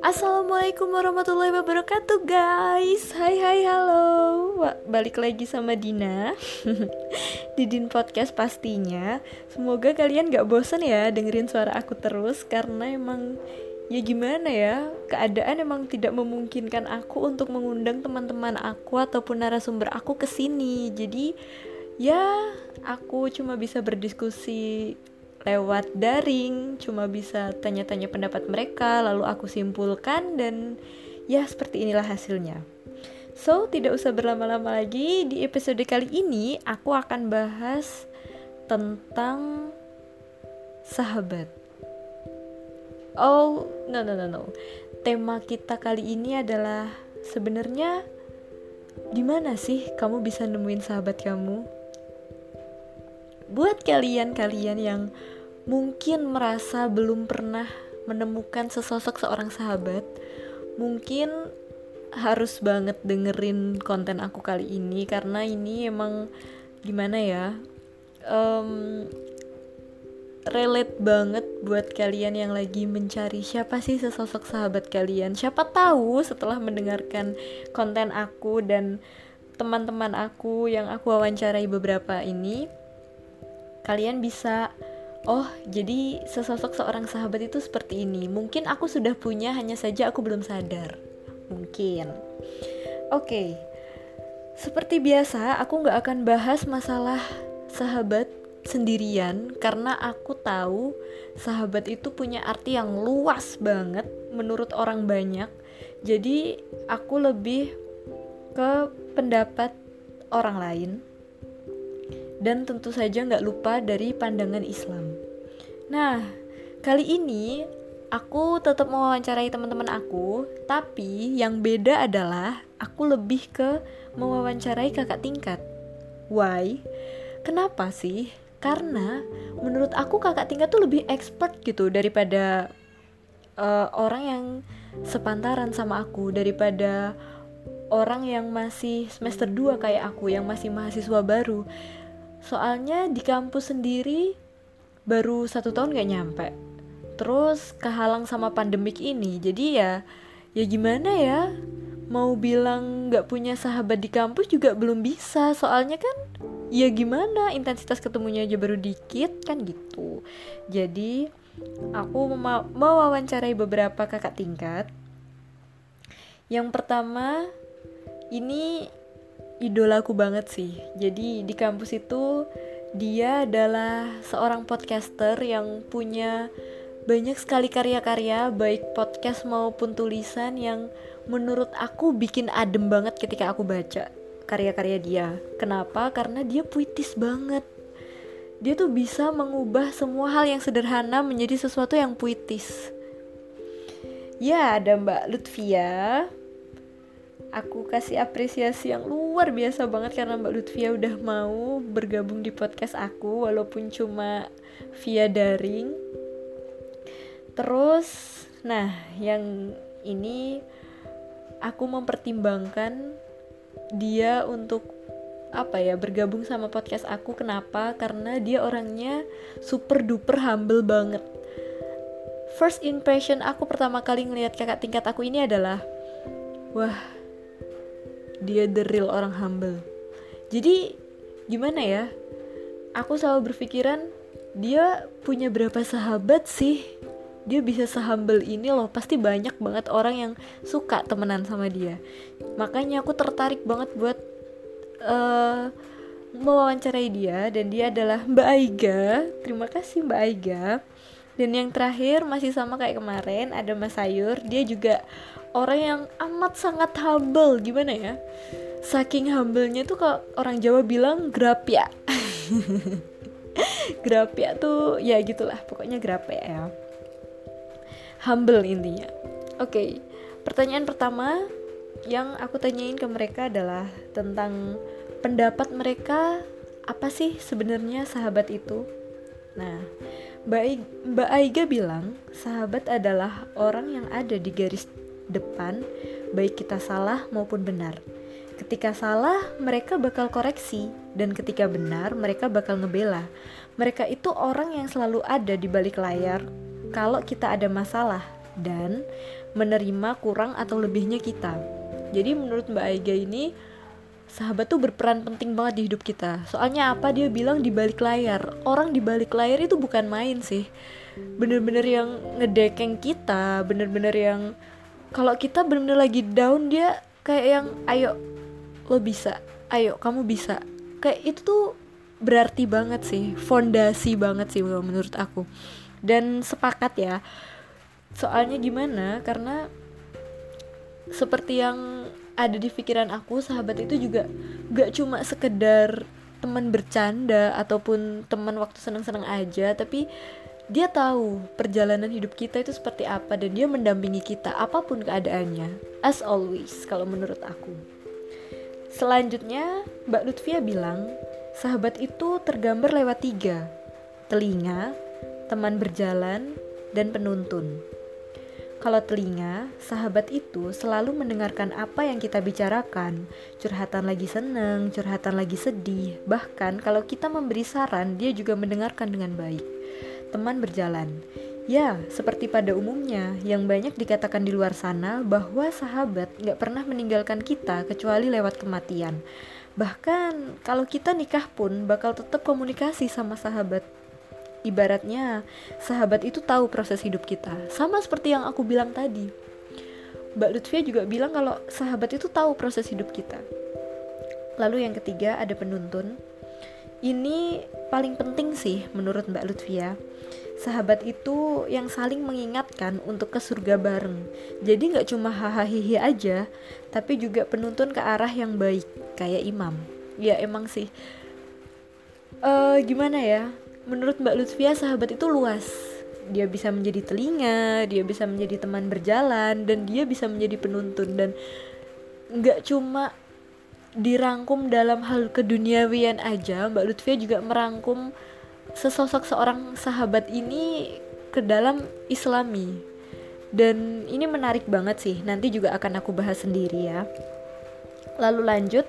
Assalamualaikum warahmatullahi wabarakatuh guys. Hai hai halo. Balik lagi sama Dina. Didin Podcast pastinya. Semoga kalian gak bosan ya dengerin suara aku terus Karena emang ya gimana ya Keadaan emang tidak memungkinkan aku untuk mengundang teman-teman aku Ataupun narasumber aku ke sini. Jadi ya aku cuma bisa berdiskusi lewat daring, cuma bisa tanya-tanya pendapat mereka, lalu aku simpulkan dan ya seperti inilah hasilnya. So, tidak usah berlama-lama lagi, di episode kali ini aku akan bahas tentang sahabat. Oh, no no no no. Tema kita kali ini adalah sebenarnya gimana sih kamu bisa nemuin sahabat kamu? Buat kalian-kalian yang mungkin merasa belum pernah menemukan sesosok seorang sahabat, mungkin harus banget dengerin konten aku kali ini karena ini emang gimana ya um, relate banget buat kalian yang lagi mencari siapa sih sesosok sahabat kalian. Siapa tahu setelah mendengarkan konten aku dan teman-teman aku yang aku wawancarai beberapa ini kalian bisa Oh, jadi sesosok seorang sahabat itu seperti ini. Mungkin aku sudah punya, hanya saja aku belum sadar. Mungkin. Oke, okay. seperti biasa, aku nggak akan bahas masalah sahabat sendirian karena aku tahu sahabat itu punya arti yang luas banget menurut orang banyak. Jadi aku lebih ke pendapat orang lain dan tentu saja nggak lupa dari pandangan Islam. Nah, kali ini aku tetap mau mewawancarai teman-teman aku, tapi yang beda adalah aku lebih ke mewawancarai kakak tingkat. Why? Kenapa sih? Karena menurut aku kakak tingkat tuh lebih expert gitu daripada uh, orang yang sepantaran sama aku daripada orang yang masih semester 2 kayak aku yang masih mahasiswa baru soalnya di kampus sendiri baru satu tahun gak nyampe. Terus kehalang sama pandemik ini jadi ya ya gimana ya? Mau bilang gak punya sahabat di kampus juga belum bisa soalnya kan ya gimana intensitas ketemunya aja baru dikit kan gitu. Jadi aku mau wawancarai beberapa kakak tingkat. Yang pertama ini idolaku banget sih. Jadi di kampus itu dia adalah seorang podcaster yang punya banyak sekali karya-karya baik podcast maupun tulisan yang menurut aku bikin adem banget ketika aku baca karya-karya dia. Kenapa? Karena dia puitis banget. Dia tuh bisa mengubah semua hal yang sederhana menjadi sesuatu yang puitis. Ya, ada Mbak Lutfia, aku kasih apresiasi yang luar biasa banget karena Mbak Lutfia udah mau bergabung di podcast aku walaupun cuma via daring. Terus, nah yang ini aku mempertimbangkan dia untuk apa ya bergabung sama podcast aku. Kenapa? Karena dia orangnya super duper humble banget. First impression aku pertama kali ngelihat kakak tingkat aku ini adalah wah dia the real orang humble. Jadi gimana ya? Aku selalu berpikiran dia punya berapa sahabat sih? Dia bisa sehumble ini loh. Pasti banyak banget orang yang suka temenan sama dia. Makanya aku tertarik banget buat uh, mewawancarai dia. Dan dia adalah Mbak Aiga. Terima kasih Mbak Aiga. Dan yang terakhir masih sama kayak kemarin ada Mas Sayur. Dia juga orang yang amat sangat humble. Gimana ya? Saking humble-nya tuh kalau orang Jawa bilang grapya grapya tuh ya gitulah. Pokoknya grapya ya. Humble intinya. Oke okay. pertanyaan pertama yang aku tanyain ke mereka adalah tentang pendapat mereka apa sih sebenarnya sahabat itu? Nah Mbak Aiga bilang sahabat adalah orang yang ada di garis depan, baik kita salah maupun benar. Ketika salah, mereka bakal koreksi, dan ketika benar, mereka bakal ngebela. Mereka itu orang yang selalu ada di balik layar kalau kita ada masalah dan menerima kurang atau lebihnya kita. Jadi menurut Mbak Aiga ini sahabat tuh berperan penting banget di hidup kita. Soalnya apa dia bilang di balik layar. Orang di balik layar itu bukan main sih. Bener-bener yang ngedekeng kita, bener-bener yang kalau kita bener-bener lagi down dia kayak yang ayo lo bisa. Ayo kamu bisa. Kayak itu tuh berarti banget sih fondasi banget sih menurut aku. Dan sepakat ya soalnya gimana? Karena seperti yang ada di pikiran aku sahabat itu juga gak cuma sekedar teman bercanda ataupun teman waktu seneng-seneng aja tapi dia tahu perjalanan hidup kita itu seperti apa dan dia mendampingi kita apa pun keadaannya. As always kalau menurut aku. Selanjutnya, Mbak Lutfia bilang, sahabat itu tergambar lewat tiga, telinga, teman berjalan, dan penuntun. Kalau telinga, sahabat itu selalu mendengarkan apa yang kita bicarakan, curhatan lagi seneng, curhatan lagi sedih, bahkan kalau kita memberi saran, dia juga mendengarkan dengan baik. Teman berjalan, Ya, seperti pada umumnya, yang banyak dikatakan di luar sana bahwa sahabat gak pernah meninggalkan kita kecuali lewat kematian. Bahkan kalau kita nikah pun bakal tetap komunikasi sama sahabat. Ibaratnya, sahabat itu tahu proses hidup kita. Sama seperti yang aku bilang tadi. Mbak Lutfia juga bilang kalau sahabat itu tahu proses hidup kita. Lalu yang ketiga ada penuntun. Ini paling penting sih menurut Mbak Lutfia sahabat itu yang saling mengingatkan untuk ke surga bareng. Jadi nggak cuma hahaha aja, tapi juga penuntun ke arah yang baik, kayak imam. Ya emang sih. Uh, gimana ya? Menurut Mbak Lutfia sahabat itu luas. Dia bisa menjadi telinga, dia bisa menjadi teman berjalan, dan dia bisa menjadi penuntun dan nggak cuma dirangkum dalam hal keduniawian aja, Mbak Lutfia juga merangkum sesosok seorang sahabat ini ke dalam islami. Dan ini menarik banget sih. Nanti juga akan aku bahas sendiri ya. Lalu lanjut.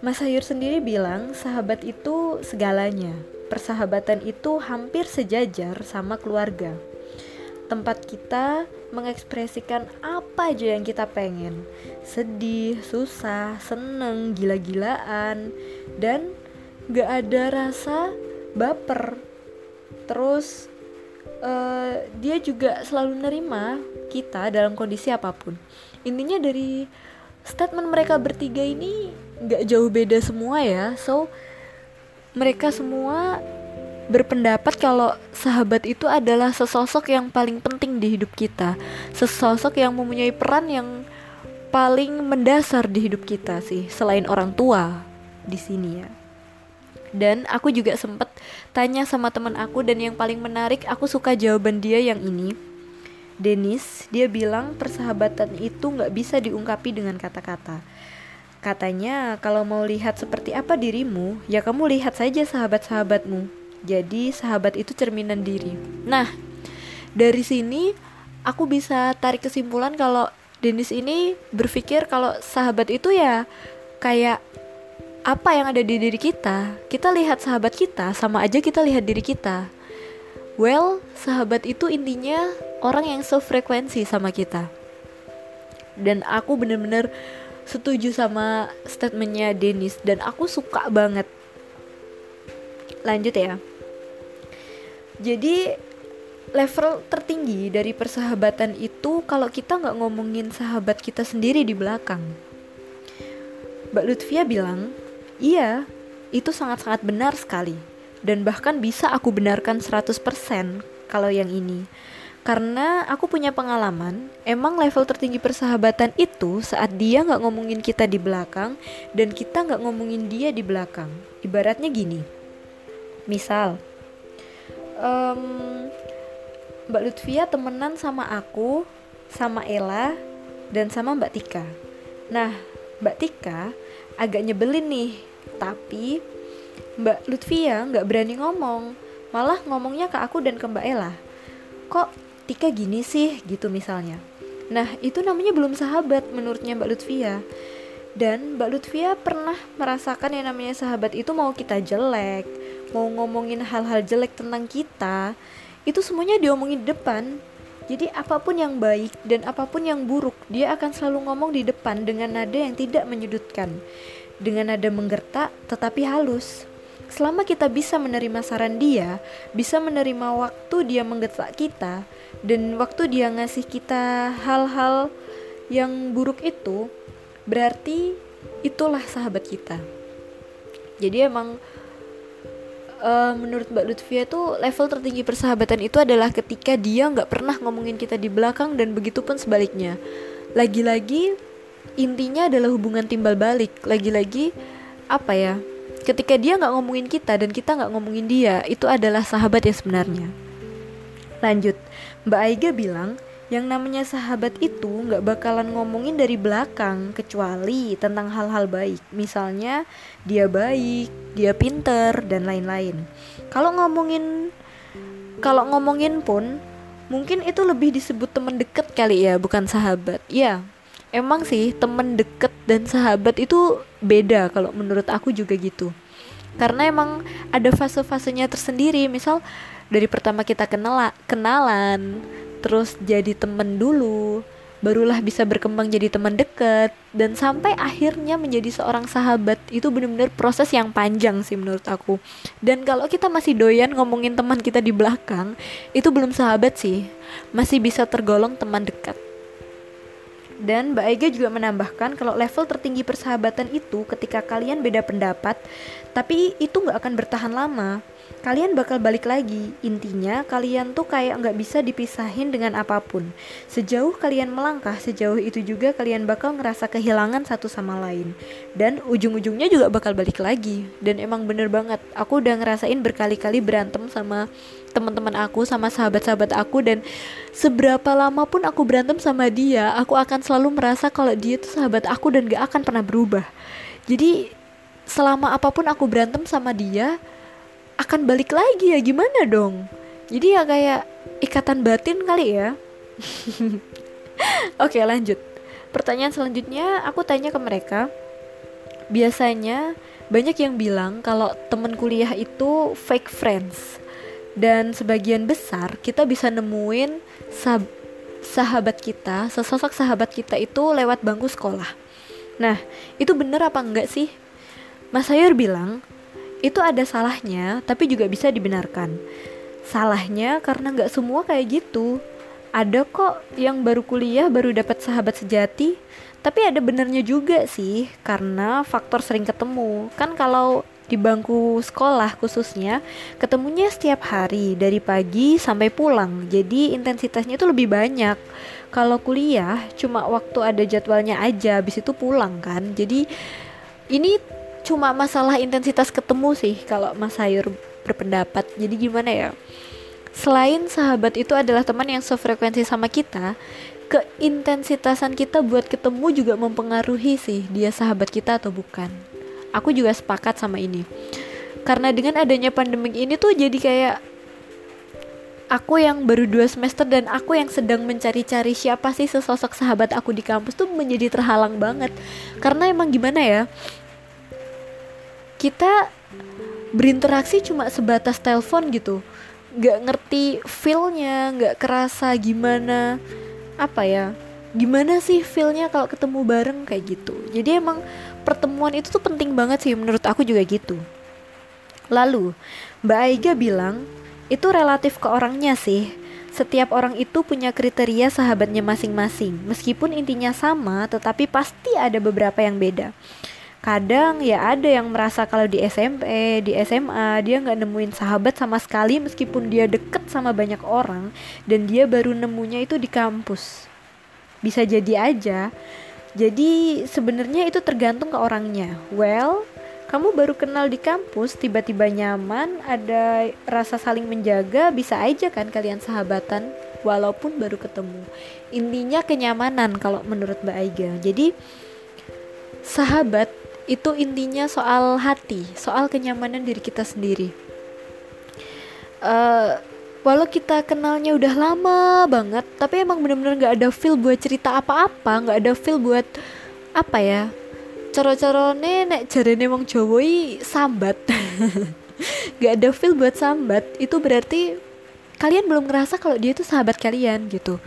Mas Hayur sendiri bilang sahabat itu segalanya. Persahabatan itu hampir sejajar sama keluarga tempat kita mengekspresikan apa aja yang kita pengen. Sedih, susah, seneng, gila-gilaan dan gak ada rasa baper. Terus uh, dia juga selalu nerima kita dalam kondisi apa pun. Intinya dari statement mereka bertiga ini nggak jauh beda semua ya. So mereka semua berpendapat kalau sahabat itu adalah sesosok yang paling penting di hidup kita. Sesosok yang mempunyai peran yang paling mendasar di hidup kita sih selain orang tua di sini ya. Dan aku juga sempet tanya sama teman aku dan yang paling menarik aku suka jawaban dia yang ini. Denis dia bilang persahabatan itu nggak bisa diungkapi dengan kata-kata. Katanya kalau mau lihat seperti apa dirimu ya kamu lihat saja sahabat-sahabatmu jadi sahabat itu cerminan diri nah dari sini aku bisa tarik kesimpulan kalau Denis ini berpikir kalau sahabat itu ya kayak apa yang ada di diri kita, kita lihat sahabat kita sama aja kita lihat diri kita. Well, sahabat itu intinya orang yang sefrekuensi sama kita. Dan aku bener-bener setuju sama statementnya Dennis dan aku suka banget. Lanjut ya. Jadi level tertinggi dari persahabatan itu kalau kita nggak ngomongin sahabat kita sendiri di belakang. Mbak Lutfia bilang Iya, itu sangat-sangat benar sekali. Dan bahkan bisa aku benarkan 100% kalau yang ini. Karena aku punya pengalaman, emang level tertinggi persahabatan itu saat dia nggak ngomongin kita di belakang dan kita nggak ngomongin dia di belakang. Ibaratnya gini, misal, um, Mbak Lutfia temenan sama aku, sama Ella, dan sama Mbak Tika. Nah, Mbak Tika agak nyebelin nih tapi Mbak Lutfia nggak berani ngomong. Malah ngomongnya ke aku dan ke Mbak Ella. Kok Tika gini sih? Gitu misalnya. Nah itu namanya belum sahabat menurutnya Mbak Lutfia. Dan Mbak Lutfia pernah merasakan yang namanya sahabat itu mau kita jelek, mau ngomongin hal-hal jelek tentang kita, itu semuanya diomongin di depan. Jadi apa pun yang baik dan apa pun yang buruk, dia akan selalu ngomong di depan dengan nada yang tidak menyudutkan. Dengan nada menggertak tetapi halus. Selama kita bisa menerima saran dia, bisa menerima waktu dia menggertak kita, dan waktu dia ngasih kita hal-hal yang buruk itu, berarti itulah sahabat kita jadi emang uh, menurut Mbak Lutfia tuh level tertinggi persahabatan itu adalah ketika dia nggak pernah ngomongin kita di belakang dan begitu pun sebaliknya. Lagi-lagi intinya adalah hubungan timbal balik. Lagi-lagi apa ya ketika dia nggak ngomongin kita dan kita nggak ngomongin dia itu adalah sahabat yang sebenarnya. Lanjut Mbak Aiga bilang yang namanya sahabat itu nggak bakalan ngomongin dari belakang kecuali tentang hal-hal baik. Misalnya dia baik dia pinter dan lain-lain. Kalau ngomongin kalau ngomongin pun mungkin itu lebih disebut temen deket kali ya bukan sahabat. Ya emang sih temen deket dan sahabat itu beda kalau menurut aku juga gitu. Karena emang ada fase-fasenya tersendiri. Misal dari pertama kita kenal kenalan terus jadi temen dulu barulah bisa berkembang jadi teman dekat dan sampai akhirnya menjadi seorang sahabat itu benar-benar proses yang panjang sih menurut aku. Dan kalau kita masih doyan ngomongin teman kita di belakang itu belum sahabat sih. Masih bisa tergolong teman dekat. Dan Mbak Ega juga menambahkan kalau level tertinggi persahabatan itu ketika kalian beda pendapat tapi itu nggak akan bertahan lama kalian bakal balik lagi. Intinya, kalian tuh kayak nggak bisa dipisahin dengan apa pun. Sejauh kalian melangkah, sejauh itu juga kalian bakal ngerasa kehilangan satu sama lain. Dan ujung-ujungnya juga bakal balik lagi. Dan emang bener banget, aku udah ngerasain berkali-kali berantem sama teman-teman aku, sama sahabat-sahabat aku. Dan seberapa lama pun aku berantem sama dia, aku akan selalu merasa kalau dia tuh sahabat aku dan gak akan pernah berubah. Jadi selama apa pun aku berantem sama dia, akan balik lagi ya gimana dong? Jadi ya kayak ikatan batin kali ya. Oke lanjut. Pertanyaan selanjutnya aku tanya ke mereka. Biasanya banyak yang bilang kalau temen kuliah itu fake friends. Dan sebagian besar kita bisa nemuin sah sahabat kita, sesosok sahabat kita itu lewat bangku sekolah. Nah, itu bener apa enggak sih? Mas Sayur bilang, itu ada salahnya tapi juga bisa dibenarkan. Salahnya karena nggak semua kayak gitu. Ada kok yang baru kuliah baru dapat sahabat sejati tapi ada benernya juga sih karena faktor sering ketemu. Kan kalau di bangku sekolah khususnya ketemunya setiap hari dari pagi sampai pulang. Jadi intensitasnya itu lebih banyak. Kalau kuliah cuma waktu ada jadwalnya aja habis itu pulang kan. Jadi ini cuma masalah intensitas ketemu sih kalau Mas Sayur berpendapat. Jadi gimana ya? Selain sahabat itu adalah teman yang sefrekuensi sama kita, keintensitasan kita buat ketemu juga mempengaruhi sih dia sahabat kita atau bukan. Aku juga sepakat sama ini. Karena dengan adanya pandemi ini tuh jadi kayak aku yang baru dua semester dan aku yang sedang mencari-cari siapa sih sesosok sahabat aku di kampus tuh menjadi terhalang banget. Karena emang gimana ya? Kita berinteraksi cuma sebatas telepon gitu. Nggak ngerti feelnya nggak kerasa gimana apa ya gimana sih feelnya kalau ketemu bareng kayak gitu. Jadi emang pertemuan itu tuh penting banget sih menurut aku juga gitu. Lalu Mbak Aiga bilang itu relatif ke orangnya sih. Setiap orang itu punya kriteria sahabatnya masing-masing. Meskipun intinya sama tetapi pasti ada beberapa yang beda kadang ya ada yang merasa kalau di SMP di SMA dia nggak nemuin sahabat sama sekali meskipun dia deket sama banyak orang dan dia baru nemunya itu di kampus. Bisa jadi aja. Jadi sebenarnya itu tergantung ke orangnya. Well kamu baru kenal di kampus tiba-tiba nyaman ada rasa saling menjaga bisa aja kan kalian sahabatan walaupun baru ketemu. Intinya kenyamanan kalau menurut Mbak Aiga jadi sahabat itu intinya soal hati, soal kenyamanan diri kita sendiri. Uh, walau kita kenalnya udah lama banget, tapi emang bener-bener gak ada feel buat cerita apa-apa, gak ada feel buat apa ya, coro-corone nek jarene wong Jawa sambat. Gak ada feel buat sambat. Itu berarti kalian belum ngerasa kalau dia itu sahabat kalian gitu.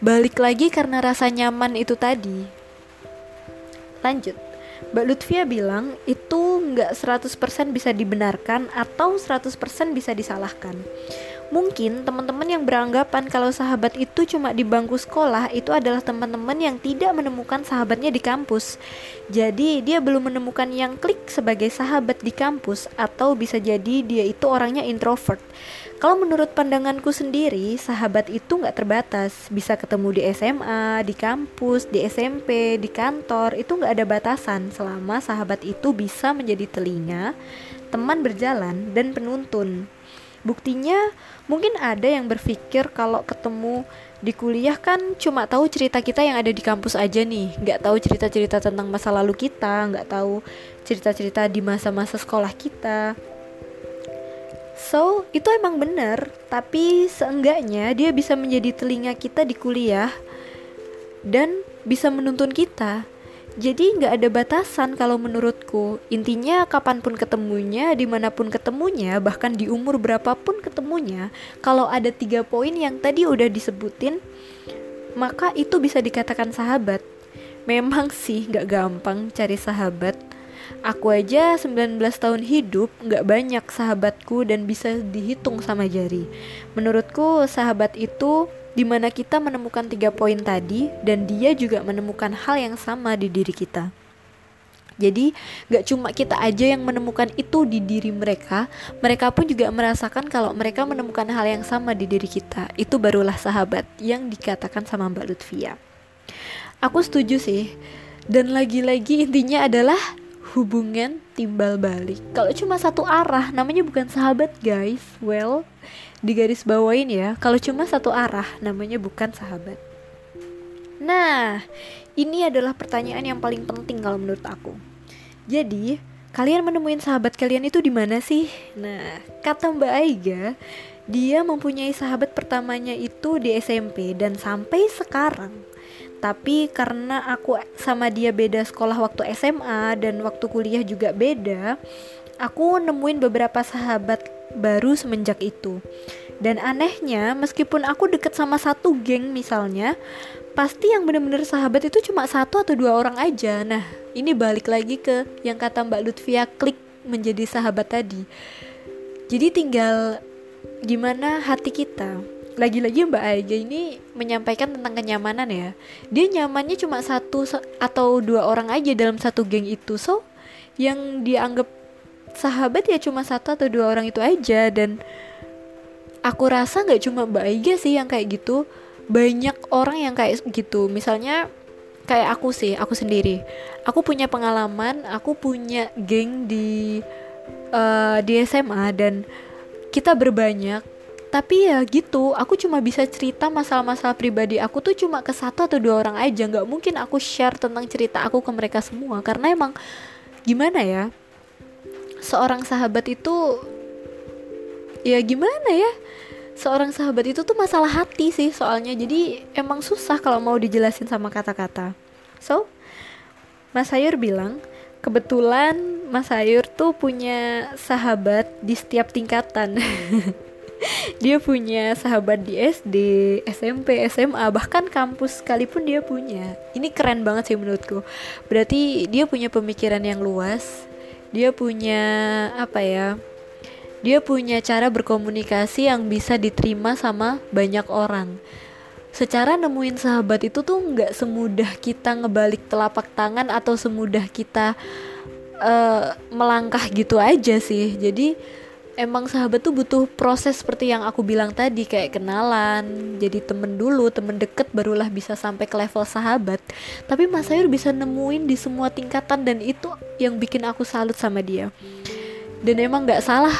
Balik lagi karena rasa nyaman itu tadi. Lanjut Mbak Lutfia bilang itu nggak 100% bisa dibenarkan atau 100% bisa disalahkan Mungkin teman-teman yang beranggapan kalau sahabat itu cuma di bangku sekolah itu adalah teman-teman yang tidak menemukan sahabatnya di kampus. Jadi dia belum menemukan yang klik sebagai sahabat di kampus atau bisa jadi dia itu orangnya introvert. Kalau menurut pandanganku sendiri, sahabat itu nggak terbatas. Bisa ketemu di SMA, di kampus, di SMP, di kantor, itu nggak ada batasan selama sahabat itu bisa menjadi telinga, teman berjalan, dan penuntun. Buktinya mungkin ada yang berpikir kalau ketemu di kuliah kan cuma tahu cerita kita yang ada di kampus aja nih nggak tahu cerita-cerita tentang masa lalu kita nggak tahu cerita-cerita di masa-masa sekolah kita so itu emang bener tapi seenggaknya dia bisa menjadi telinga kita di kuliah dan bisa menuntun kita jadi nggak ada batasan kalau menurutku. Intinya kapan pun ketemunya, di mana pun ketemunya, bahkan di umur berapapun ketemunya, kalau ada tiga poin yang tadi udah disebutin, maka itu bisa dikatakan sahabat. Memang sih nggak gampang cari sahabat. Aku aja 19 tahun hidup nggak banyak sahabatku dan bisa dihitung sama jari. Menurutku sahabat itu di mana kita menemukan tiga poin tadi dan dia juga menemukan hal yang sama di diri kita. Jadi gak cuma kita aja yang menemukan itu di diri mereka Mereka pun juga merasakan kalau mereka menemukan hal yang sama di diri kita Itu barulah sahabat yang dikatakan sama Mbak Lutfia Aku setuju sih Dan lagi-lagi intinya adalah hubungan timbal balik. Kalau cuma satu arah namanya bukan sahabat guys. Well di garis bawain ya kalau cuma satu arah namanya bukan sahabat. Nah ini adalah pertanyaan yang paling penting kalau menurut aku. Jadi kalian menemuin sahabat kalian itu di mana sih? Nah kata Mbak Aiga dia mempunyai sahabat pertamanya itu di SMP dan sampai sekarang tapi karena aku sama dia beda sekolah waktu SMA dan waktu kuliah juga beda aku nemuin beberapa sahabat baru semenjak itu. Dan anehnya, meskipun aku deket sama satu geng misalnya, pasti yang bener-bener sahabat itu cuma satu atau dua orang aja. Nah, ini balik lagi ke yang kata Mbak Lutfia klik menjadi sahabat tadi. Jadi tinggal gimana hati kita. Lagi-lagi Mbak Aja ini menyampaikan tentang kenyamanan ya. Dia nyamannya cuma satu atau dua orang aja dalam satu geng itu. So, yang dianggap sahabat ya cuma satu atau dua orang itu aja. Dan aku rasa nggak cuma Mbak Aiga sih yang kayak gitu. Banyak orang yang kayak gitu. Misalnya kayak aku sih aku sendiri. Aku punya pengalaman aku punya geng di uh, di SMA dan kita berbanyak tapi ya gitu aku cuma bisa cerita masalah-masalah pribadi aku tuh cuma ke satu atau dua orang aja. Nggak mungkin aku share tentang cerita aku ke mereka semua. Karena emang gimana ya seorang sahabat itu ya gimana ya seorang sahabat itu tuh masalah hati sih soalnya. Jadi emang susah kalau mau dijelasin sama kata-kata. So Mas Sayur bilang kebetulan Mas Sayur tuh punya sahabat di setiap tingkatan dia punya sahabat di SD, SMP, SMA, bahkan kampus sekalipun dia punya. Ini keren banget sih menurutku. Berarti dia punya pemikiran yang luas, dia punya apa ya dia punya cara berkomunikasi yang bisa diterima sama banyak orang secara nemuin sahabat itu tuh nggak semudah kita ngebalik telapak tangan atau semudah kita uh, melangkah gitu aja sih jadi emang sahabat tuh butuh proses seperti yang aku bilang tadi kayak kenalan jadi temen dulu temen deket barulah bisa sampai ke level sahabat. Tapi Mas Sayur bisa nemuin di semua tingkatan dan itu yang bikin aku salut sama dia. Dan emang nggak salah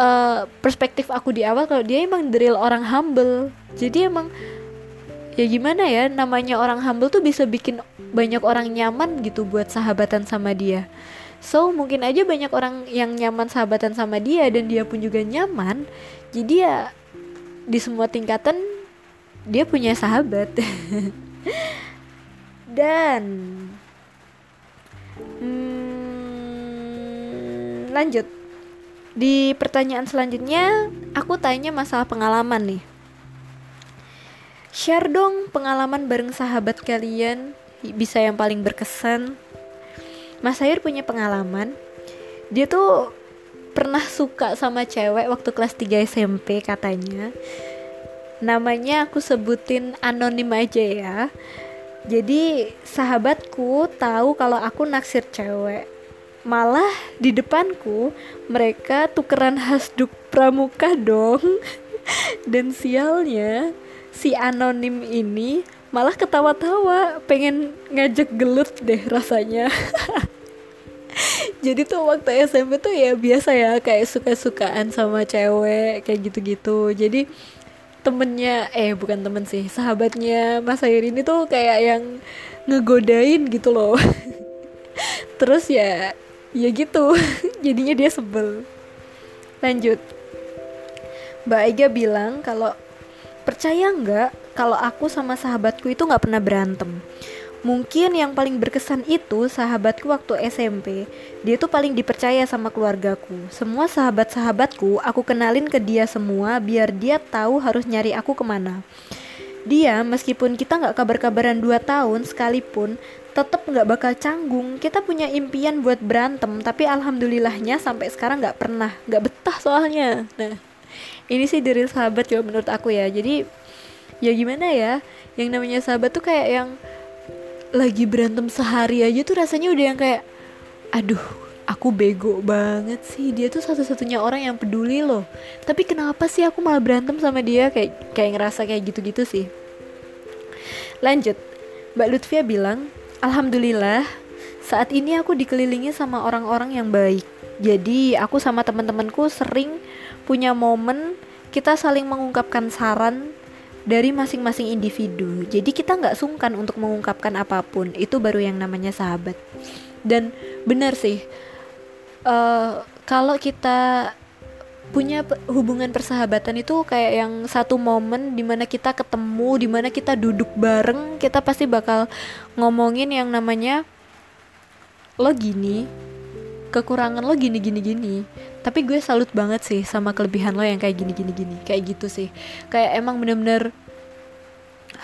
uh, perspektif aku di awal kalau dia emang drill orang humble. Jadi emang ya gimana ya namanya orang humble tuh bisa bikin banyak orang nyaman gitu buat sahabatan sama dia So mungkin aja banyak orang yang nyaman sahabatan sama dia dan dia pun juga nyaman. Jadi ya di semua tingkatan dia punya sahabat. dan hmm, lanjut di pertanyaan selanjutnya aku tanya masalah pengalaman nih share dong pengalaman bareng sahabat kalian bisa yang paling berkesan Mas Sayur punya pengalaman. Dia tuh pernah suka sama cewek waktu kelas 3 SMP katanya. Namanya aku sebutin anonim aja ya. Jadi sahabatku tahu kalau aku naksir cewek. Malah di depanku mereka tukeran hasduk pramuka dong. Dan sialnya si anonim ini malah ketawa-tawa pengen ngajak gelut deh rasanya. Jadi tuh waktu SMP tuh ya biasa ya kayak suka-sukaan sama cewek kayak gitu-gitu. Jadi temennya eh bukan temen sih sahabatnya Mas Air ini tuh kayak yang ngegodain gitu loh. Terus ya ya gitu. Jadinya dia sebel. Lanjut. Mbak Ega bilang kalau percaya nggak kalau aku sama sahabatku itu nggak pernah berantem Mungkin yang paling berkesan itu sahabatku waktu SMP. Dia tuh paling dipercaya sama keluargaku. Semua sahabat-sahabatku aku kenalin ke dia semua biar dia tahu harus nyari aku ke mana. Dia meskipun kita nggak kabar-kabaran 2 tahun sekalipun tetap nggak bakal canggung. Kita punya impian buat berantem, tapi alhamdulillahnya sampai sekarang nggak pernah, nggak betah soalnya. Nah, ini sih dari sahabat ya menurut aku ya. Jadi ya gimana ya? Yang namanya sahabat tuh kayak yang lagi berantem sehari aja tuh rasanya udah yang kayak aduh aku bego banget sih. Dia tuh satu-satunya orang yang peduli loh. Tapi kenapa sih aku malah berantem sama dia? Kayak kayak ngerasa kayak gitu-gitu sih. Lanjut. Mbak Lutfia bilang Alhamdulillah saat ini aku dikelilingi sama orang-orang yang baik. Jadi aku sama teman-temanku sering punya momen kita saling mengungkapkan saran dari masing-masing individu. Jadi kita nggak sungkan untuk mengungkapkan apa pun. Itu baru yang namanya sahabat. Dan benar sih, uh, kalau kita punya hubungan persahabatan itu kayak yang satu momen di mana kita ketemu, di mana kita duduk bareng, kita pasti bakal ngomongin yang namanya lo gini, kekurangan lo gini gini gini. Tapi gue salut banget sih sama kelebihan lo yang kayak gini gini gini. Kayak gitu sih. Kayak emang bener-bener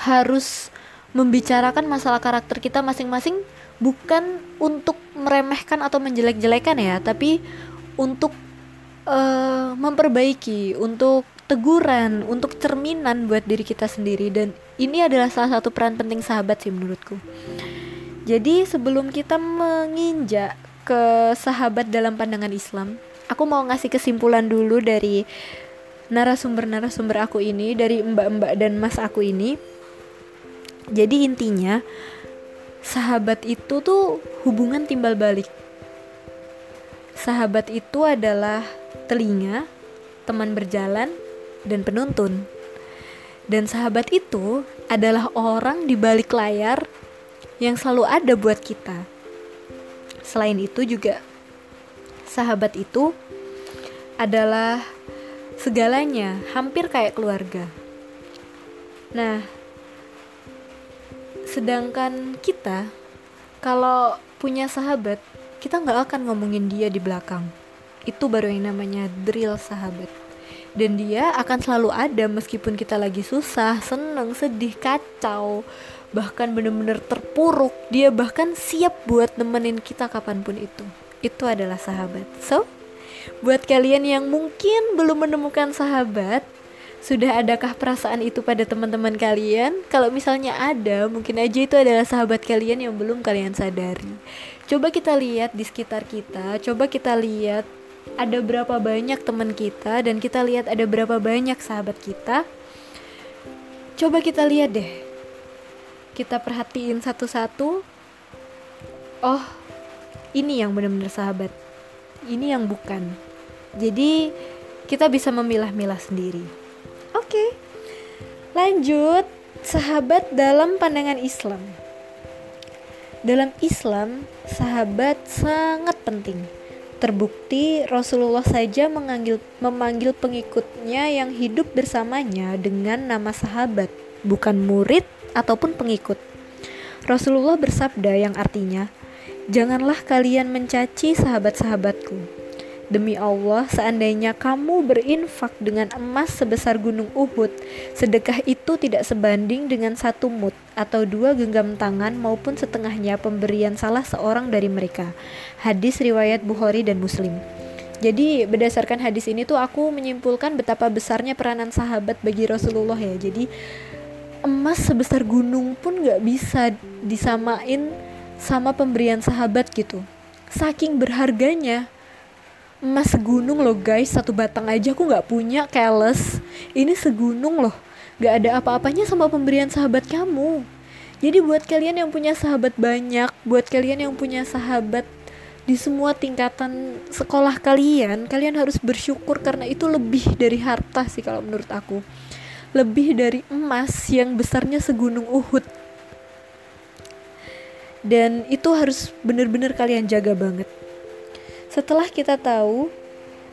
harus membicarakan masalah karakter kita masing-masing bukan untuk meremehkan atau menjelek-jelekan ya tapi untuk uh, memperbaiki untuk teguran untuk cerminan buat diri kita sendiri. Dan ini adalah salah satu peran penting sahabat sih menurutku. Jadi sebelum kita menginjak ke sahabat dalam pandangan Islam, aku mau ngasih kesimpulan dulu dari narasumber-narasumber aku ini, dari mbak-mbak dan mas aku ini. Jadi intinya, sahabat itu tuh hubungan timbal balik. Sahabat itu adalah telinga, teman berjalan, dan penuntun. Dan sahabat itu adalah orang di balik layar yang selalu ada buat kita Selain itu juga sahabat itu adalah segalanya, hampir kayak keluarga. Nah, sedangkan kita kalau punya sahabat, kita nggak akan ngomongin dia di belakang. Itu baru yang namanya drill sahabat. Dan dia akan selalu ada meskipun kita lagi susah, seneng, sedih, kacau, bahkan bener-bener terpuruk dia bahkan siap buat nemenin kita kapan pun itu itu adalah sahabat so buat kalian yang mungkin belum menemukan sahabat sudah adakah perasaan itu pada teman-teman kalian? Kalau misalnya ada, mungkin aja itu adalah sahabat kalian yang belum kalian sadari. Coba kita lihat di sekitar kita, coba kita lihat ada berapa banyak teman kita dan kita lihat ada berapa banyak sahabat kita. Coba kita lihat deh, kita perhatiin satu-satu. Oh ini yang benar-benar sahabat. Ini yang bukan. Jadi kita bisa memilah-milah sendiri. Oke. Okay. lanjut. Sahabat dalam pandangan Islam. Dalam Islam sahabat sangat penting Terbukti Rasulullah saja menganggil, memanggil pengikutnya yang hidup bersamanya dengan nama sahabat, bukan murid ataupun pengikut. Rasulullah bersabda yang artinya, Janganlah kalian mencaci sahabat-sahabatku. Demi Allah, seandainya kamu berinfak dengan emas sebesar gunung Uhud, sedekah itu tidak sebanding dengan satu mut atau dua genggam tangan maupun setengahnya pemberian salah seorang dari mereka. Hadis riwayat Bukhari dan Muslim. Jadi berdasarkan hadis ini tuh aku menyimpulkan betapa besarnya peranan sahabat bagi Rasulullah ya. Jadi emas sebesar gunung pun gak bisa disamain sama pemberian sahabat gitu. Saking berharganya emas segunung loh guys. Satu batang aja aku nggak punya keles ini segunung loh. Nggak ada apa-apanya sama pemberian sahabat kamu. Jadi buat kalian yang punya sahabat banyak buat kalian yang punya sahabat di semua tingkatan sekolah kalian kalian harus bersyukur karena itu lebih dari harta sih kalau menurut aku. Lebih dari emas yang besarnya segunung Uhud. Dan itu harus bener-bener kalian jaga banget setelah kita tahu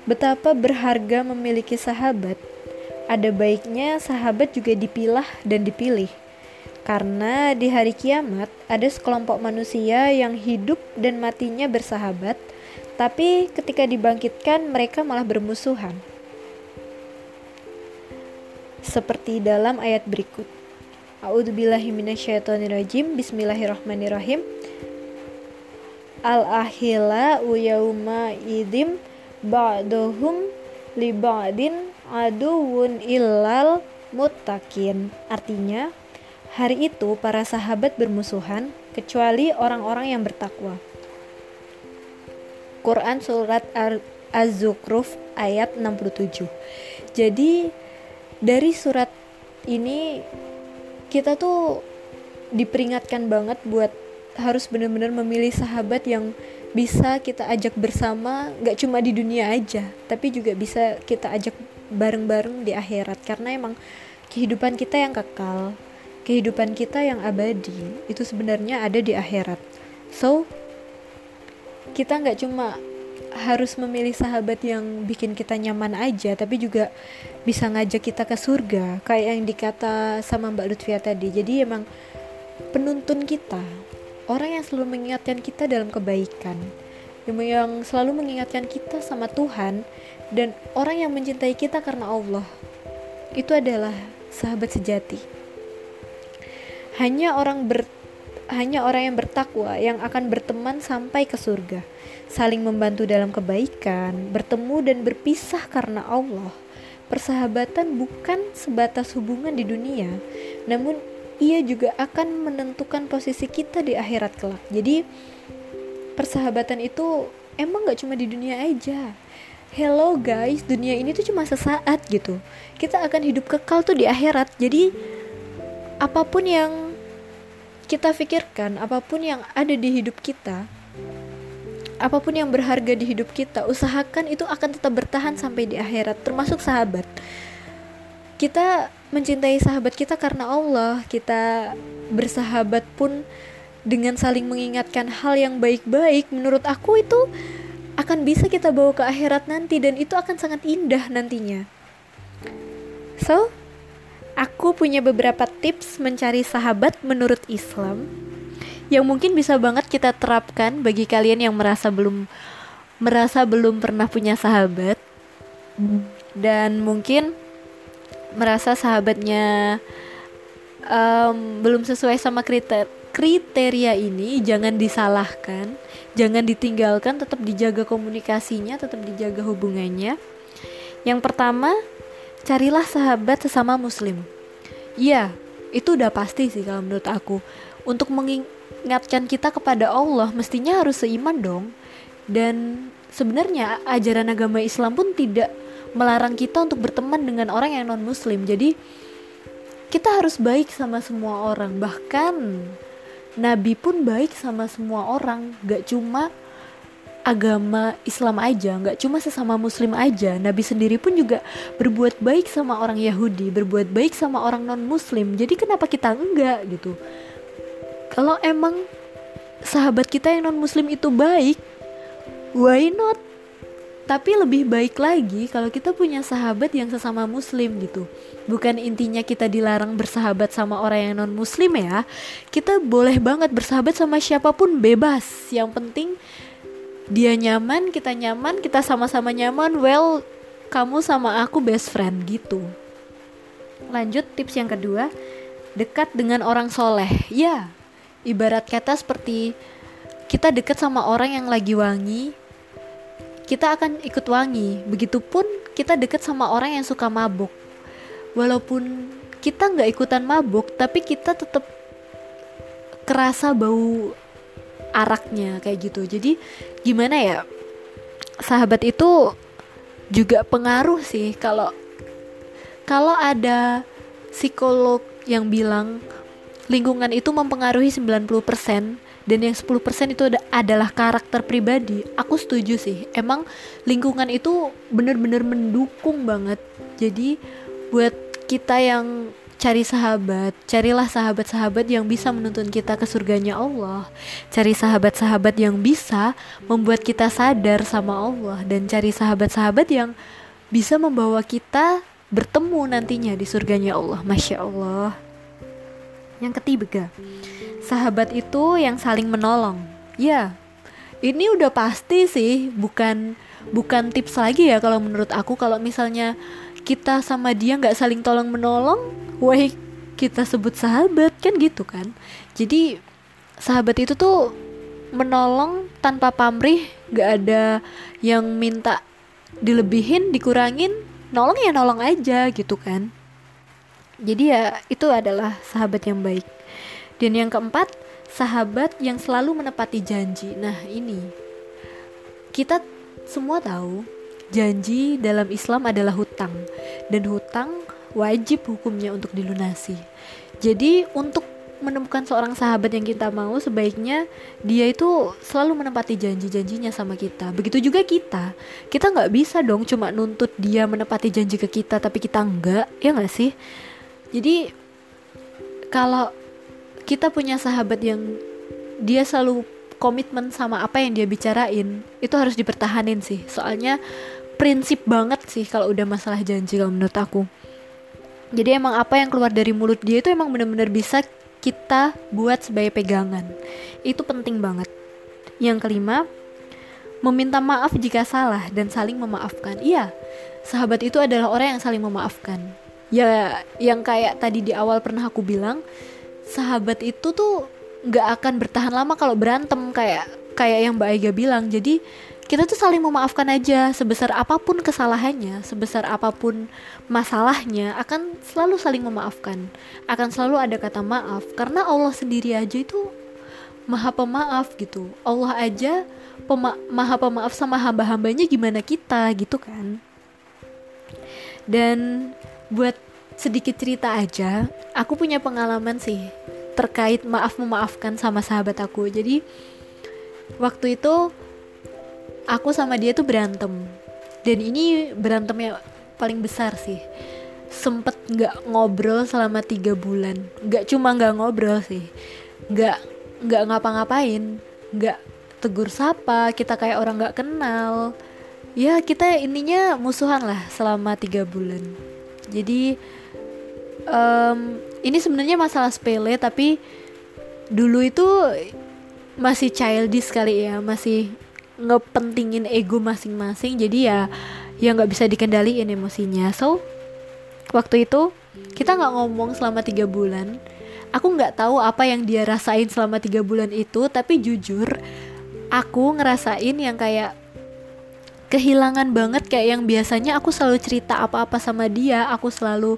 betapa berharga memiliki sahabat, ada baiknya sahabat juga dipilah dan dipilih. Karena di hari kiamat ada sekelompok manusia yang hidup dan matinya bersahabat, tapi ketika dibangkitkan mereka malah bermusuhan. Seperti dalam ayat berikut. A'udzubillahiminasyaitonirrajim. Bismillahirrahmanirrahim al ahila yauma idim ba'duhum li ba'din aduwun illal muttaqin. Artinya hari itu para sahabat bermusuhan kecuali orang-orang yang bertakwa. Quran surat Az-Zukhruf ayat 67 jadi dari surat ini kita tuh diperingatkan banget buat harus benar-benar memilih sahabat yang bisa kita ajak bersama gak cuma di dunia aja tapi juga bisa kita ajak bareng-bareng di akhirat. Karena emang kehidupan kita yang kekal kehidupan kita yang abadi itu sebenarnya ada di akhirat. So kita nggak cuma harus memilih sahabat yang bikin kita nyaman aja tapi juga bisa ngajak kita ke surga kayak yang dikata sama Mbak Lutfia tadi. Jadi emang penuntun kita orang yang selalu mengingatkan kita dalam kebaikan, yang selalu mengingatkan kita sama Tuhan, dan orang yang mencintai kita karena Allah. Itu adalah sahabat sejati. Hanya orang ber hanya orang yang bertakwa yang akan berteman sampai ke surga, saling membantu dalam kebaikan, bertemu dan berpisah karena Allah. Persahabatan bukan sebatas hubungan di dunia, namun ia juga akan menentukan posisi kita di akhirat kelak. Jadi persahabatan itu emang gak cuma di dunia aja. Hello guys, dunia ini tuh cuma sesaat gitu. Kita akan hidup kekal tuh di akhirat. Jadi apa pun yang kita pikirkan, apa pun yang ada di hidup kita, apa pun yang berharga di hidup kita, usahakan itu akan tetap bertahan sampai di akhirat, termasuk sahabat. Kita mencintai sahabat kita karena Allah. Kita bersahabat pun dengan saling mengingatkan hal yang baik-baik. Menurut aku itu akan bisa kita bawa ke akhirat nanti dan itu akan sangat indah nantinya. So aku punya beberapa tips mencari sahabat menurut Islam yang mungkin bisa banget kita terapkan bagi kalian yang merasa belum merasa belum pernah punya sahabat. Dan mungkin merasa sahabatnya um, belum sesuai sama kriteria kriteria ini jangan disalahkan, jangan ditinggalkan, tetap dijaga komunikasinya, tetap dijaga hubungannya. Yang pertama, carilah sahabat sesama muslim. Iya, itu udah pasti sih kalau menurut aku. Untuk mengingatkan kita kepada Allah, mestinya harus seiman dong. Dan sebenarnya ajaran agama Islam pun tidak melarang kita untuk berteman dengan orang yang non muslim jadi kita harus baik sama semua orang. Bahkan Nabi pun baik sama semua orang. Gak cuma agama Islam aja gak cuma sesama muslim aja. Nabi sendiri pun juga berbuat baik sama orang Yahudi berbuat baik sama orang non muslim jadi kenapa kita enggak gitu? Kalau emang sahabat kita yang non muslim itu baik why not tapi lebih baik lagi kalau kita punya sahabat yang sesama muslim gitu. Bukan intinya kita dilarang bersahabat sama orang yang non muslim ya. Kita boleh banget bersahabat sama siapa pun bebas. Yang penting dia nyaman kita nyaman kita sama-sama nyaman. Well kamu sama aku best friend gitu. Lanjut tips yang kedua dekat dengan orang soleh. Ya ibarat kata seperti kita dekat sama orang yang lagi wangi kita akan ikut wangi. Begitupun kita deket sama orang yang suka mabuk. Walaupun kita nggak ikutan mabuk, tapi kita tetap kerasa bau araknya kayak gitu. Jadi gimana ya? Sahabat itu juga pengaruh sih kalau kalau ada psikolog yang bilang lingkungan itu mempengaruhi 90% dan yang 10% itu adalah karakter pribadi aku setuju sih emang lingkungan itu bener-bener mendukung banget jadi buat kita yang cari sahabat, carilah sahabat-sahabat yang bisa menuntun kita ke surganya Allah. Cari sahabat-sahabat yang bisa membuat kita sadar sama Allah dan cari sahabat-sahabat yang bisa membawa kita bertemu nantinya di surganya Allah. Masya Allah. Yang ketiga, sahabat itu yang saling menolong. Ya, ini udah pasti sih, bukan bukan tips lagi ya kalau menurut aku kalau misalnya kita sama dia nggak saling tolong menolong, wah kita sebut sahabat kan gitu kan. Jadi sahabat itu tuh menolong tanpa pamrih, nggak ada yang minta dilebihin, dikurangin, nolong ya nolong aja gitu kan. Jadi ya itu adalah sahabat yang baik. Dan yang keempat, sahabat yang selalu menepati janji. Nah, ini. Kita semua tahu janji dalam Islam adalah hutang. Dan hutang wajib hukumnya untuk dilunasi. Jadi untuk menemukan seorang sahabat yang kita mau sebaiknya dia itu selalu menepati janji-janjinya sama kita. Begitu juga kita. Kita nggak bisa dong cuma nuntut dia menepati janji ke kita tapi kita enggak ya nggak sih? Jadi kalau kita punya sahabat yang dia selalu komitmen sama apa yang dia bicarain itu harus dipertahanin sih. Soalnya prinsip banget sih kalau udah masalah janji kalau menurut aku. Jadi emang apa yang keluar dari mulut dia itu emang bener-bener bisa kita buat sebagai pegangan. Itu penting banget. Yang kelima meminta maaf jika salah dan saling memaafkan. Iya sahabat itu adalah orang yang saling memaafkan. Ya yang kayak tadi di awal pernah aku bilang sahabat itu tuh nggak akan bertahan lama kalau berantem kayak kayak yang Mbak Aiga bilang. Jadi kita tuh saling memaafkan aja sebesar apa pun kesalahannya sebesar apa pun masalahnya akan selalu saling memaafkan. Akan selalu ada kata maaf karena Allah sendiri aja itu maha pemaaf gitu. Allah aja pema maha pemaaf sama hamba-hambanya gimana kita gitu kan. Dan buat sedikit cerita aja. Aku punya pengalaman sih terkait maaf memaafkan sama sahabat aku. Jadi waktu itu aku sama dia tuh berantem. Dan ini berantemnya paling besar sih. Sempet nggak ngobrol selama tiga bulan. Nggak cuma nggak ngobrol sih. Nggak nggak ngapa-ngapain. Nggak tegur sapa kita kayak orang nggak kenal. Ya kita intinya musuhan lah selama tiga bulan. Jadi um, ini sebenarnya masalah sepele tapi dulu itu masih childish kali ya masih ngepentingin ego masing-masing jadi ya ya nggak bisa dikendaliin emosinya. So waktu itu kita nggak ngomong selama tiga bulan. Aku nggak tahu apa yang dia rasain selama tiga bulan itu tapi jujur aku ngerasain yang kayak kehilangan banget kayak yang biasanya aku selalu cerita apa-apa sama dia aku selalu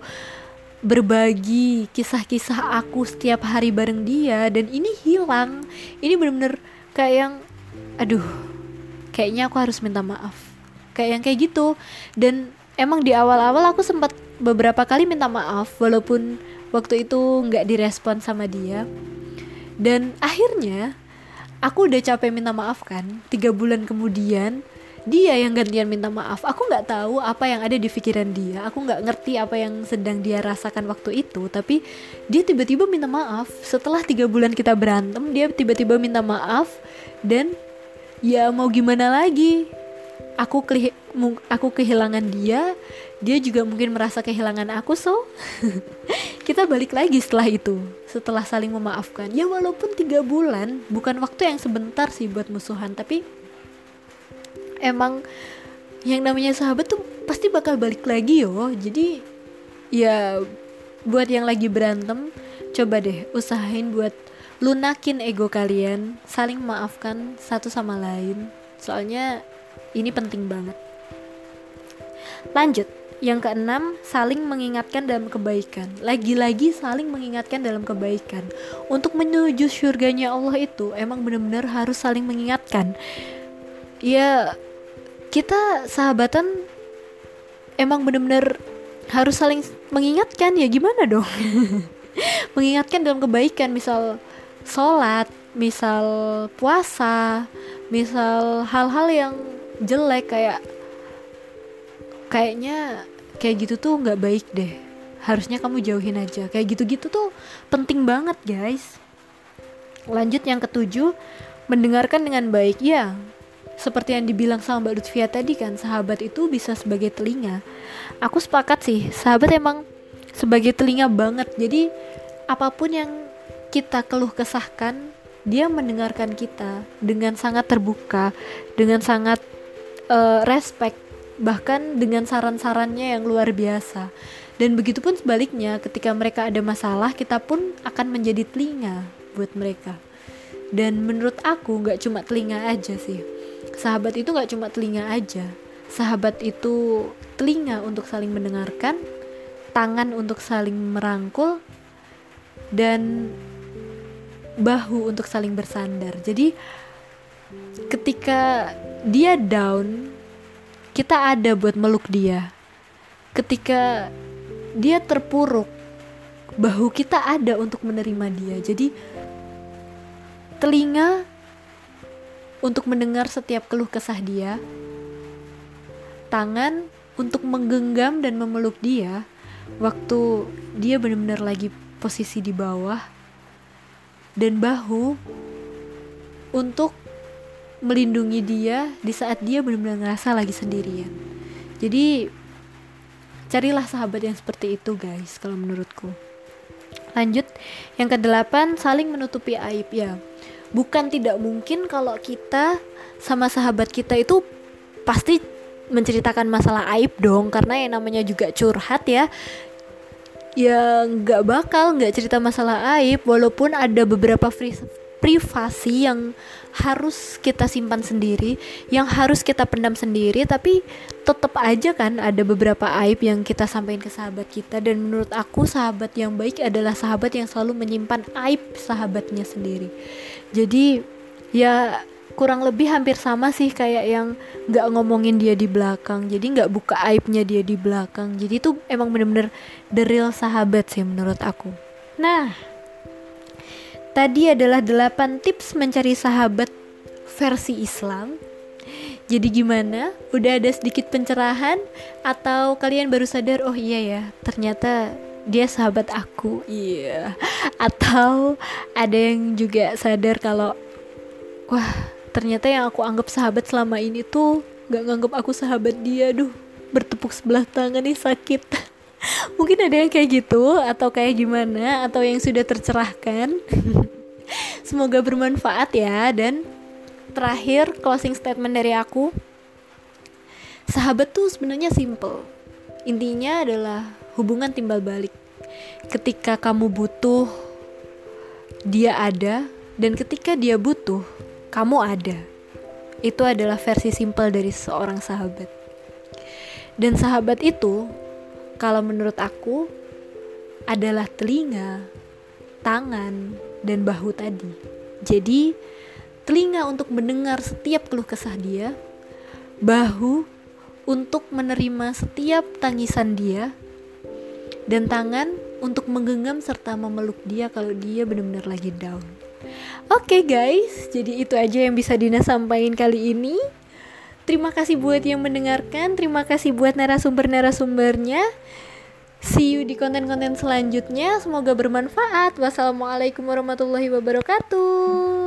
berbagi kisah-kisah aku setiap hari bareng dia dan ini hilang. Ini bener-bener kayak yang aduh kayaknya aku harus minta maaf. Kayak yang kayak gitu. Dan emang di awal-awal aku sempat beberapa kali minta maaf walaupun waktu itu nggak direspon sama dia. Dan akhirnya aku udah capek minta maaf kan tiga bulan kemudian dia yang gantian minta maaf. Aku nggak tahu apa yang ada di pikiran dia. Aku nggak ngerti apa yang sedang dia rasakan waktu itu. Tapi dia tiba-tiba minta maaf. Setelah tiga bulan kita berantem dia tiba-tiba minta maaf. Dan ya mau gimana lagi? Aku aku kehilangan dia. Dia juga mungkin merasa kehilangan aku so. Kita balik lagi setelah itu. Setelah saling memaafkan. Ya walaupun tiga bulan bukan waktu yang sebentar sih buat musuhan. Tapi emang yang namanya sahabat tuh pasti bakal balik lagi yo jadi ya buat yang lagi berantem coba deh usahain buat lunakin ego kalian saling maafkan satu sama lain soalnya ini penting banget. Lanjut, yang keenam, saling mengingatkan dalam kebaikan. Lagi-lagi saling mengingatkan dalam kebaikan. Untuk menuju surganya Allah itu emang benar-benar harus saling mengingatkan. Ya, kita sahabatan emang benar-benar harus saling mengingatkan ya gimana dong? mengingatkan dalam kebaikan, misal sholat, misal puasa, misal hal-hal yang jelek kayak kayaknya kayak gitu tuh nggak baik deh. Harusnya kamu jauhin aja. Kayak gitu-gitu tuh penting banget guys. Lanjut yang ketujuh mendengarkan dengan baik. Ya seperti yang dibilang sama Mbak Lutfia tadi kan sahabat itu bisa sebagai telinga. Aku sepakat sih sahabat emang sebagai telinga banget. Jadi apa pun yang kita keluh kesahkan dia mendengarkan kita dengan sangat terbuka dengan sangat uh, respect bahkan dengan saran-sarannya yang luar biasa. Dan begitupun sebaliknya ketika mereka ada masalah kita pun akan menjadi telinga buat mereka. Dan menurut aku nggak cuma telinga aja sih sahabat itu nggak cuma telinga aja. Sahabat itu telinga untuk saling mendengarkan tangan untuk saling merangkul dan bahu untuk saling bersandar. Jadi ketika dia down kita ada buat meluk dia. Ketika dia terpuruk bahu kita ada untuk menerima dia. Jadi telinga untuk mendengar setiap keluh kesah dia tangan untuk menggenggam dan memeluk dia waktu dia benar-benar lagi posisi di bawah dan bahu untuk melindungi dia di saat dia benar-benar ngerasa lagi sendirian. Jadi carilah sahabat yang seperti itu guys kalau menurutku. Lanjut, yang kedelapan saling menutupi aib ya. Bukan tidak mungkin kalau kita sama sahabat kita itu pasti menceritakan masalah aib dong karena yang namanya juga curhat ya ya nggak bakal nggak cerita masalah aib walaupun ada beberapa privasi yang harus kita simpan sendiri, yang harus kita pendam sendiri, tapi tetap aja kan ada beberapa aib yang kita sampaikan ke sahabat kita dan menurut aku sahabat yang baik adalah sahabat yang selalu menyimpan aib sahabatnya sendiri. Jadi ya kurang lebih hampir sama sih kayak yang nggak ngomongin dia di belakang jadi nggak buka aibnya dia di belakang jadi itu emang bener-bener the real sahabat sih menurut aku nah Tadi adalah 8 tips mencari sahabat versi Islam. Jadi gimana? Udah ada sedikit pencerahan atau kalian baru sadar oh iya ya, ternyata dia sahabat aku. Iya. Atau ada yang juga sadar kalau wah, ternyata yang aku anggap sahabat selama ini tuh gak nganggap aku sahabat dia. Duh, bertepuk sebelah tangan nih sakit. mungkin ada yang kayak gitu atau kayak gimana atau yang sudah tercerahkan semoga bermanfaat ya dan terakhir closing statement dari aku sahabat tuh sebenarnya simple intinya adalah hubungan timbal balik. Ketika kamu butuh dia ada dan ketika dia butuh kamu ada. Itu adalah versi simple dari seorang sahabat. Dan sahabat itu kalau menurut aku adalah telinga, tangan, dan bahu tadi. Jadi, telinga untuk mendengar setiap keluh kesah dia, bahu untuk menerima setiap tangisan dia, dan tangan untuk menggenggam serta memeluk dia kalau dia benar-benar lagi down. Oke okay guys, jadi itu aja yang bisa Dina sampaikan kali ini. Terima kasih buat yang mendengarkan, terima kasih buat narasumber-narasumbernya. See you di konten-konten selanjutnya. Semoga bermanfaat. Wassalamualaikum warahmatullahi wabarakatuh.